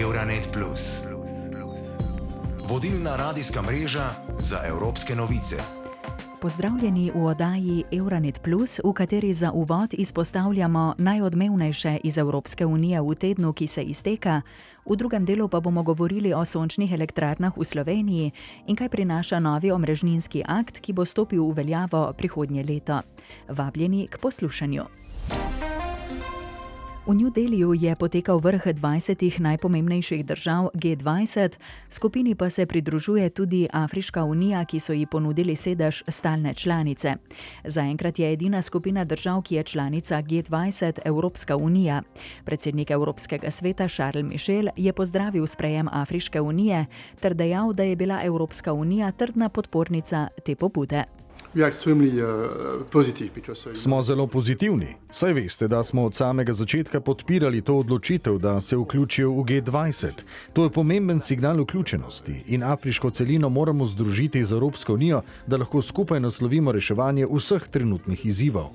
Euronet. Vodilna radijska mreža za evropske novice. Pozdravljeni v oddaji Euronet, v kateri za uvod izpostavljamo najodmevnejše iz Evropske unije v tednu, ki se izteka, v drugem delu pa bomo govorili o sončnih elektrarnah v Sloveniji in kaj prinaša novi omrežninski akt, ki bo stopil v veljavo prihodnje leto. Vabljeni k poslušanju. V New Delhiu je potekal vrh 20 najpomembnejših držav G20, skupini pa se pridružuje tudi Afriška unija, ki so ji ponudili sedež stalne članice. Zaenkrat je edina skupina držav, ki je članica G20, Evropska unija. Predsednik Evropskega sveta Charles Michel je pozdravil sprejem Afriške unije ter dejal, da je bila Evropska unija trdna podpornica te pobude. Uh, smo zelo pozitivni. Saj veste, da smo od samega začetka podpirali to odločitev, da se vključijo v G20. To je pomemben signal vključenosti in afriško celino moramo združiti z Evropsko unijo, da lahko skupaj naslovimo reševanje vseh trenutnih izzivov.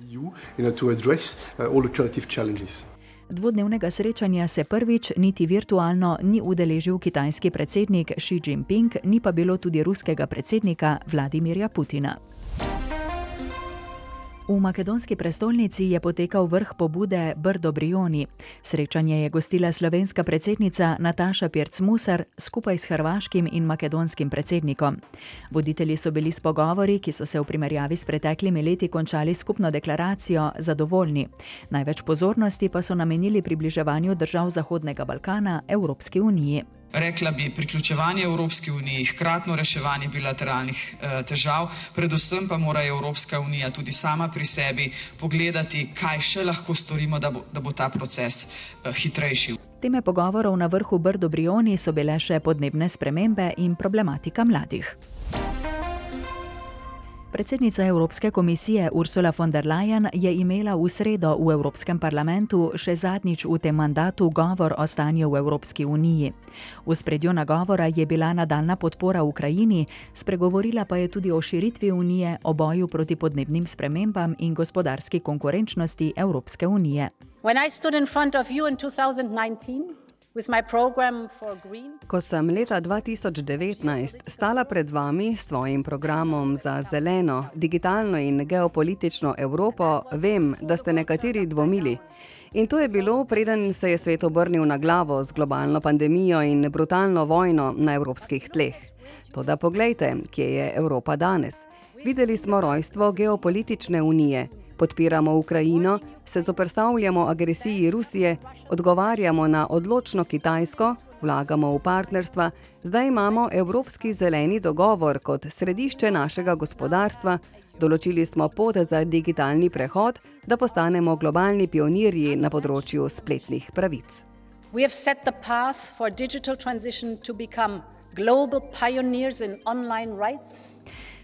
Dvodnevnega srečanja se prvič niti virtualno ni udeležil kitajski predsednik Xi Jinping, ni pa bilo tudi ruskega predsednika Vladimirja Putina. V makedonski prestolnici je potekal vrh pobude Brdo Brioni. Srečanje je gostila slovenska predsednica Nataša Pirc-Musar skupaj s hrvaškim in makedonskim predsednikom. Voditelji so bili s pogovori, ki so se v primerjavi s preteklimi leti končali skupno deklaracijo, zadovoljni. Največ pozornosti pa so namenili približevanju držav Zahodnega Balkana Evropski uniji rekla bi, priključevanje Evropski uniji, hkratno reševanje bilateralnih eh, težav, predvsem pa mora Evropska unija tudi sama pri sebi pogledati, kaj še lahko storimo, da bo, da bo ta proces eh, hitrejši. Teme pogovorov na vrhu Brdo Brioni so bile še podnebne spremembe in problematika mladih. Predsednica Evropske komisije Ursula von der Leyen je imela v sredo v Evropskem parlamentu še zadnjič v tem mandatu govor o stanju v Evropski uniji. V spredju nagovora je bila nadaljna podpora Ukrajini, spregovorila pa je tudi o širitvi unije, o boju proti podnebnim spremembam in gospodarski konkurenčnosti Evropske unije. When I stood in front of you in 2019, Ko sem leta 2019 stala pred vami s svojim programom za zeleno, digitalno in geopolitično Evropo, vem, da ste nekateri dvomili. In to je bilo, preden se je svet obrnil na glavo z globalno pandemijo in brutalno vojno na evropskih tleh. Toda poglejte, kje je Evropa danes. Videli smo rojstvo geopolitične unije podpiramo Ukrajino, se zoprstavljamo agresiji Rusije, odgovarjamo na odločno Kitajsko, vlagamo v partnerstva, zdaj imamo Evropski zeleni dogovor kot središče našega gospodarstva, določili smo pot za digitalni prehod, da postanemo globalni pionirji na področju spletnih pravic. We have set the path for digital transition to become global pioneers in online rights.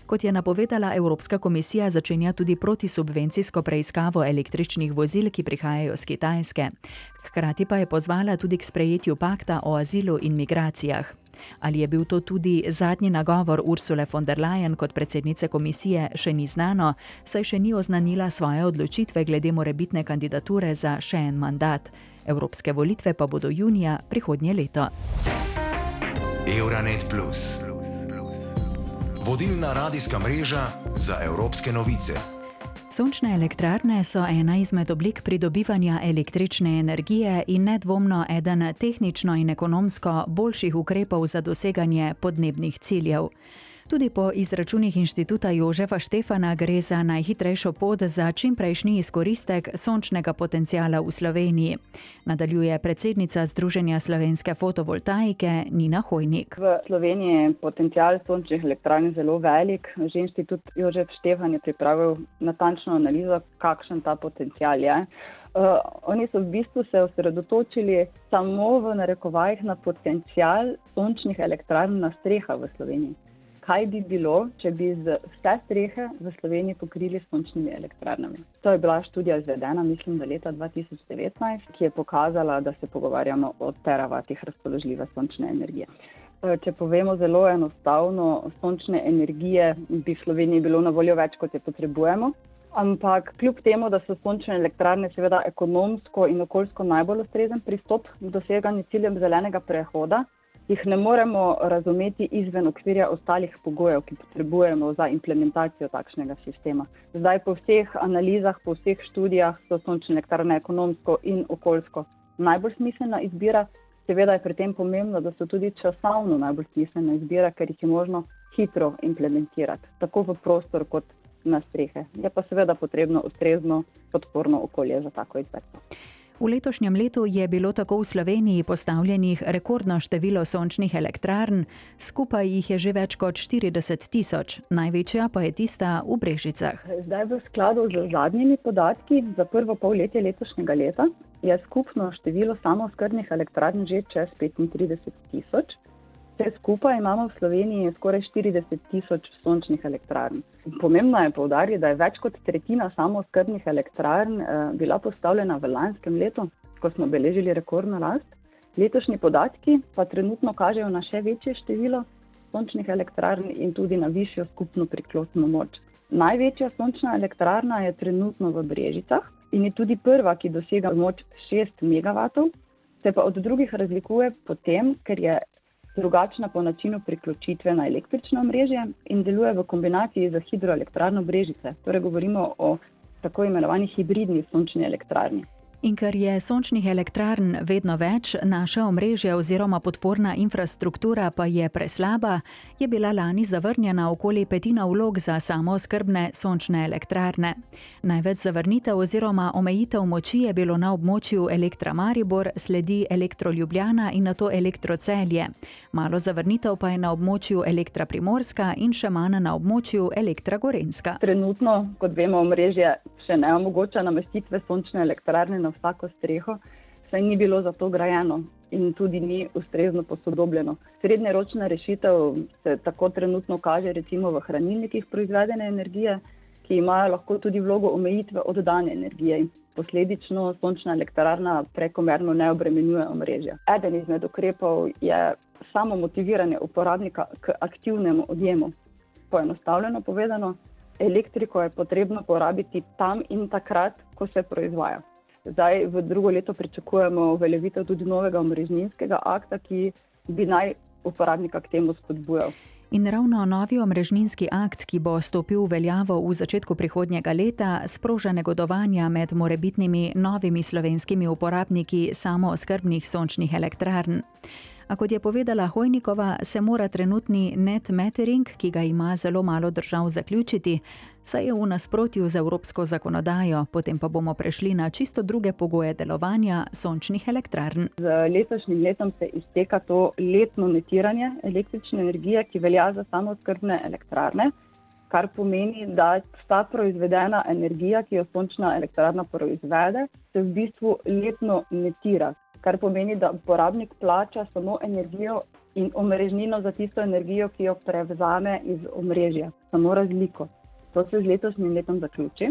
Kot je napovedala Evropska komisija, začenja tudi protisubvencijsko preiskavo električnih vozil, ki prihajajo z Kitajske. Hkrati pa je pozvala tudi k sprejetju pakta o azilu in migracijah. Ali je bil to tudi zadnji nagovor Ursule von der Leyen kot predsednice komisije, še ni znano, saj še ni oznanila svoje odločitve glede morebitne kandidature za še en mandat. Evropske volitve pa bodo junija prihodnje leto. Euronet Plus vodilna radijska mreža za evropske novice. Sončne elektrarne so ena izmed oblik pridobivanja električne energije in nedvomno eden tehnično in ekonomsko boljših ukrepov za doseganje podnebnih ciljev. Tudi po izračunih inštituta Jožefa Štefana gre za najhitrejšo pot za čimprejšnji izkoristek sončnega potencijala v Sloveniji. Nadaljuje predsednica Združenja slovenske fotovoltaike Nina Hojnik. V Sloveniji je potencijal sončnih elektrarn zelo velik. Že inštitut Jožef Štefan je pripravil natančno analizo, kakšen ta potencijal je. Uh, oni so v bistvu se osredotočili samo v narekovajih na potencijal sončnih elektrarn na strehah v Sloveniji kaj bi bilo, če bi z vse strehe v Sloveniji pokrili s sončnimi elektrarnami. To je bila študija izvedena, mislim, da leta 2019, ki je pokazala, da se pogovarjamo o teravatih razpoložljive sončne energije. E, če povemo zelo enostavno, sončne energije bi v Sloveniji bilo na voljo več, kot je potrebujemo. Ampak kljub temu, da so sončne elektrarne seveda ekonomsko in okoljsko najbolj ustrezen pristop k doseganju ciljem zelenega prehoda, jih ne moremo razumeti izven okvirja ostalih pogojev, ki potrebujemo za implementacijo takšnega sistema. Zdaj po vseh analizah, po vseh študijah so sončne elektrarne ekonomsko in okoljsko najbolj smiselna izbira. Seveda je pri tem pomembno, da so tudi časovno najbolj smiselna izbira, ker jih je možno hitro implementirati, tako v prostor kot na strehe. Je pa seveda potrebno ustrezno podporno okolje za tako izvedbo. V letošnjem letu je bilo tako v Sloveniji postavljenih rekordno število sončnih elektrarn, skupaj jih je že več kot 40 tisoč, največja pa je tista v Brežicah. Zdaj v skladu z zadnjimi podatki za prvo polletje letošnjega leta je skupno število samozkrbnih elektrarn že čez 35 tisoč. Vse skupaj imamo v Sloveniji skoraj 40 tisoč sončnih elektrarn. Pomembno je povdariti, da je več kot tretjina samozkrbnih elektrarn eh, bila postavljena v lanskem letu, ko smo beležili rekordno rast. Letošnji podatki pa trenutno kažejo na še večje število sončnih elektrarn in tudi na višjo skupno priklopno moč. Največja sončna elektrarna je trenutno v Brežicah in je tudi prva, ki dosega moč 6 MW. Se pa od drugih razlikuje po tem, ker je drugačna po načinu priključitve na električno mreže in deluje v kombinaciji z hidroelektrarno Brežice. Torej, govorimo o tako imenovani hibridni sončni elektrarni. In ker je sončnih elektrarn vedno več, naša omrežja oziroma podporna infrastruktura pa je preslaba, je bila lani zavrnjena okoli petina vlog za samo skrbne sončne elektrarne. Največ zavrnitev oziroma omejitev moči je bilo na območju Elektra Maribor, sledi Elektro Ljubljana in na to Elektro Celje. Malo zavrnitev pa je na območju Elektra Primorska in še manj na območju Elektra Gorenska. Trenutno, kot vemo, omrežje še ne omogoča namestitve sončne elektrarne na vsako streho, saj ni bilo za to grajeno in tudi ni ustrezno posodobljeno. Srednjeročna rešitev se tako trenutno kaže recimo v hranilnikih proizvedene energije, ki imajo lahko tudi vlogo omejitve oddane energije posledično sončna elektrarna prekomerno ne obremenjuje omrežja. Eden izmed ukrepov je samo motiviranje uporabnika k aktivnemu odjemu. Poenostavljeno povedano, elektriko je potrebno porabiti tam in takrat, ko se proizvaja. Zdaj v drugo leto pričakujemo uveljavitev tudi novega omrežninskega akta, ki bi naj uporabnika k temu spodbujal. In ravno novi omrežninski akt, ki bo stopil v veljavo v začetku prihodnjega leta, sproža negodovanja med morebitnimi novimi slovenskimi uporabniki samooskrbnih sončnih elektrarn. A kot je povedala Hojnikova, se mora trenutni net metering, ki ga ima zelo malo držav, zaključiti, saj je v nasprotju z evropsko zakonodajo, potem pa bomo prešli na čisto druge pogoje delovanja sončnih elektrarn. Z letošnjim letom se izteka to letno netiranje električne energije, ki velja za samo skrbne elektrarne. Kar pomeni, da ta proizvedena energija, ki jo sončna elektrarna proizvede, se v bistvu letno netira kar pomeni, da uporabnik plača samo energijo in omrežnino za tisto energijo, ki jo prevzame iz omrežja, samo razliko. To se z letošnjim letom zaključi.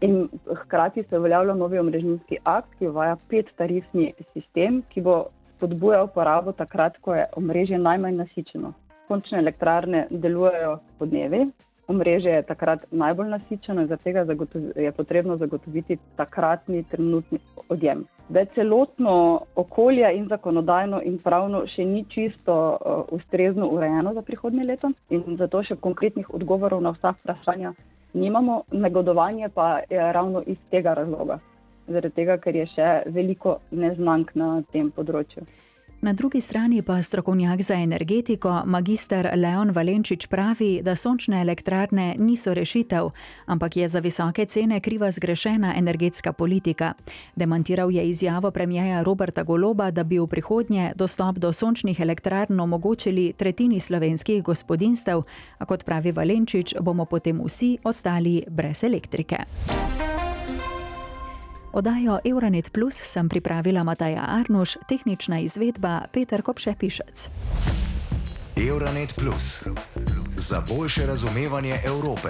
In hkrati se uveljavlja novi omrežninski akt, ki uvaja pet tarifni sistem, ki bo spodbujal uporabo takrat, ko je omrežje najmanj nasičeno. Končne elektrarne delujejo po dnevi, omrežje je takrat najbolj nasičeno in zato je potrebno zagotoviti takratni trenutni odjem. Da je celotno okolje in zakonodajno in pravno še ni čisto uh, ustrezno urejeno za prihodnje leto in zato še konkretnih odgovorov na vsa vprašanja nimamo, negodovanje pa je ravno iz tega razloga, zaradi tega, ker je še veliko neznank na tem področju. Na drugi strani pa strokovnjak za energetiko, magistr Leon Valenčič pravi, da sončne elektrarne niso rešitev, ampak je za visoke cene kriva zgrešena energetska politika. Demantiral je izjavo premijeja Roberta Goloba, da bi v prihodnje dostop do sončnih elektrarn omogočili tretjini slovenskih gospodinstev, a kot pravi Valenčič, bomo potem vsi ostali brez elektrike. Odajo Euronet Plus sem pripravila Mataja Arnuš, tehnična izvedba Peter Kopše-Pišec. Euronet Plus za boljše razumevanje Evrope.